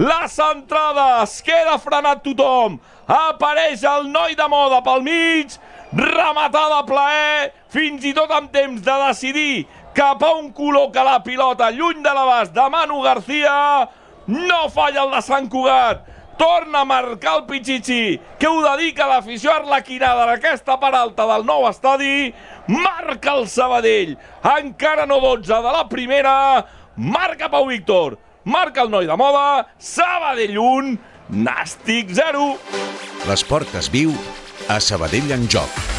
La centrada, es queda frenat tothom. Apareix el noi de moda pel mig, rematada a plaer, fins i tot amb temps de decidir cap a on col·loca la pilota lluny de l'abast de Manu García. No falla el de Sant Cugat. Torna a marcar el Pichichi, que ho dedica a l'afició arlequinada en aquesta part alta del nou estadi. Marca el Sabadell. Encara no 12 de la primera. Marca Pau Víctor. Marca el noi de moda. Sabadell 1, Nàstic 0. L'esport es viu a Sabadell en joc.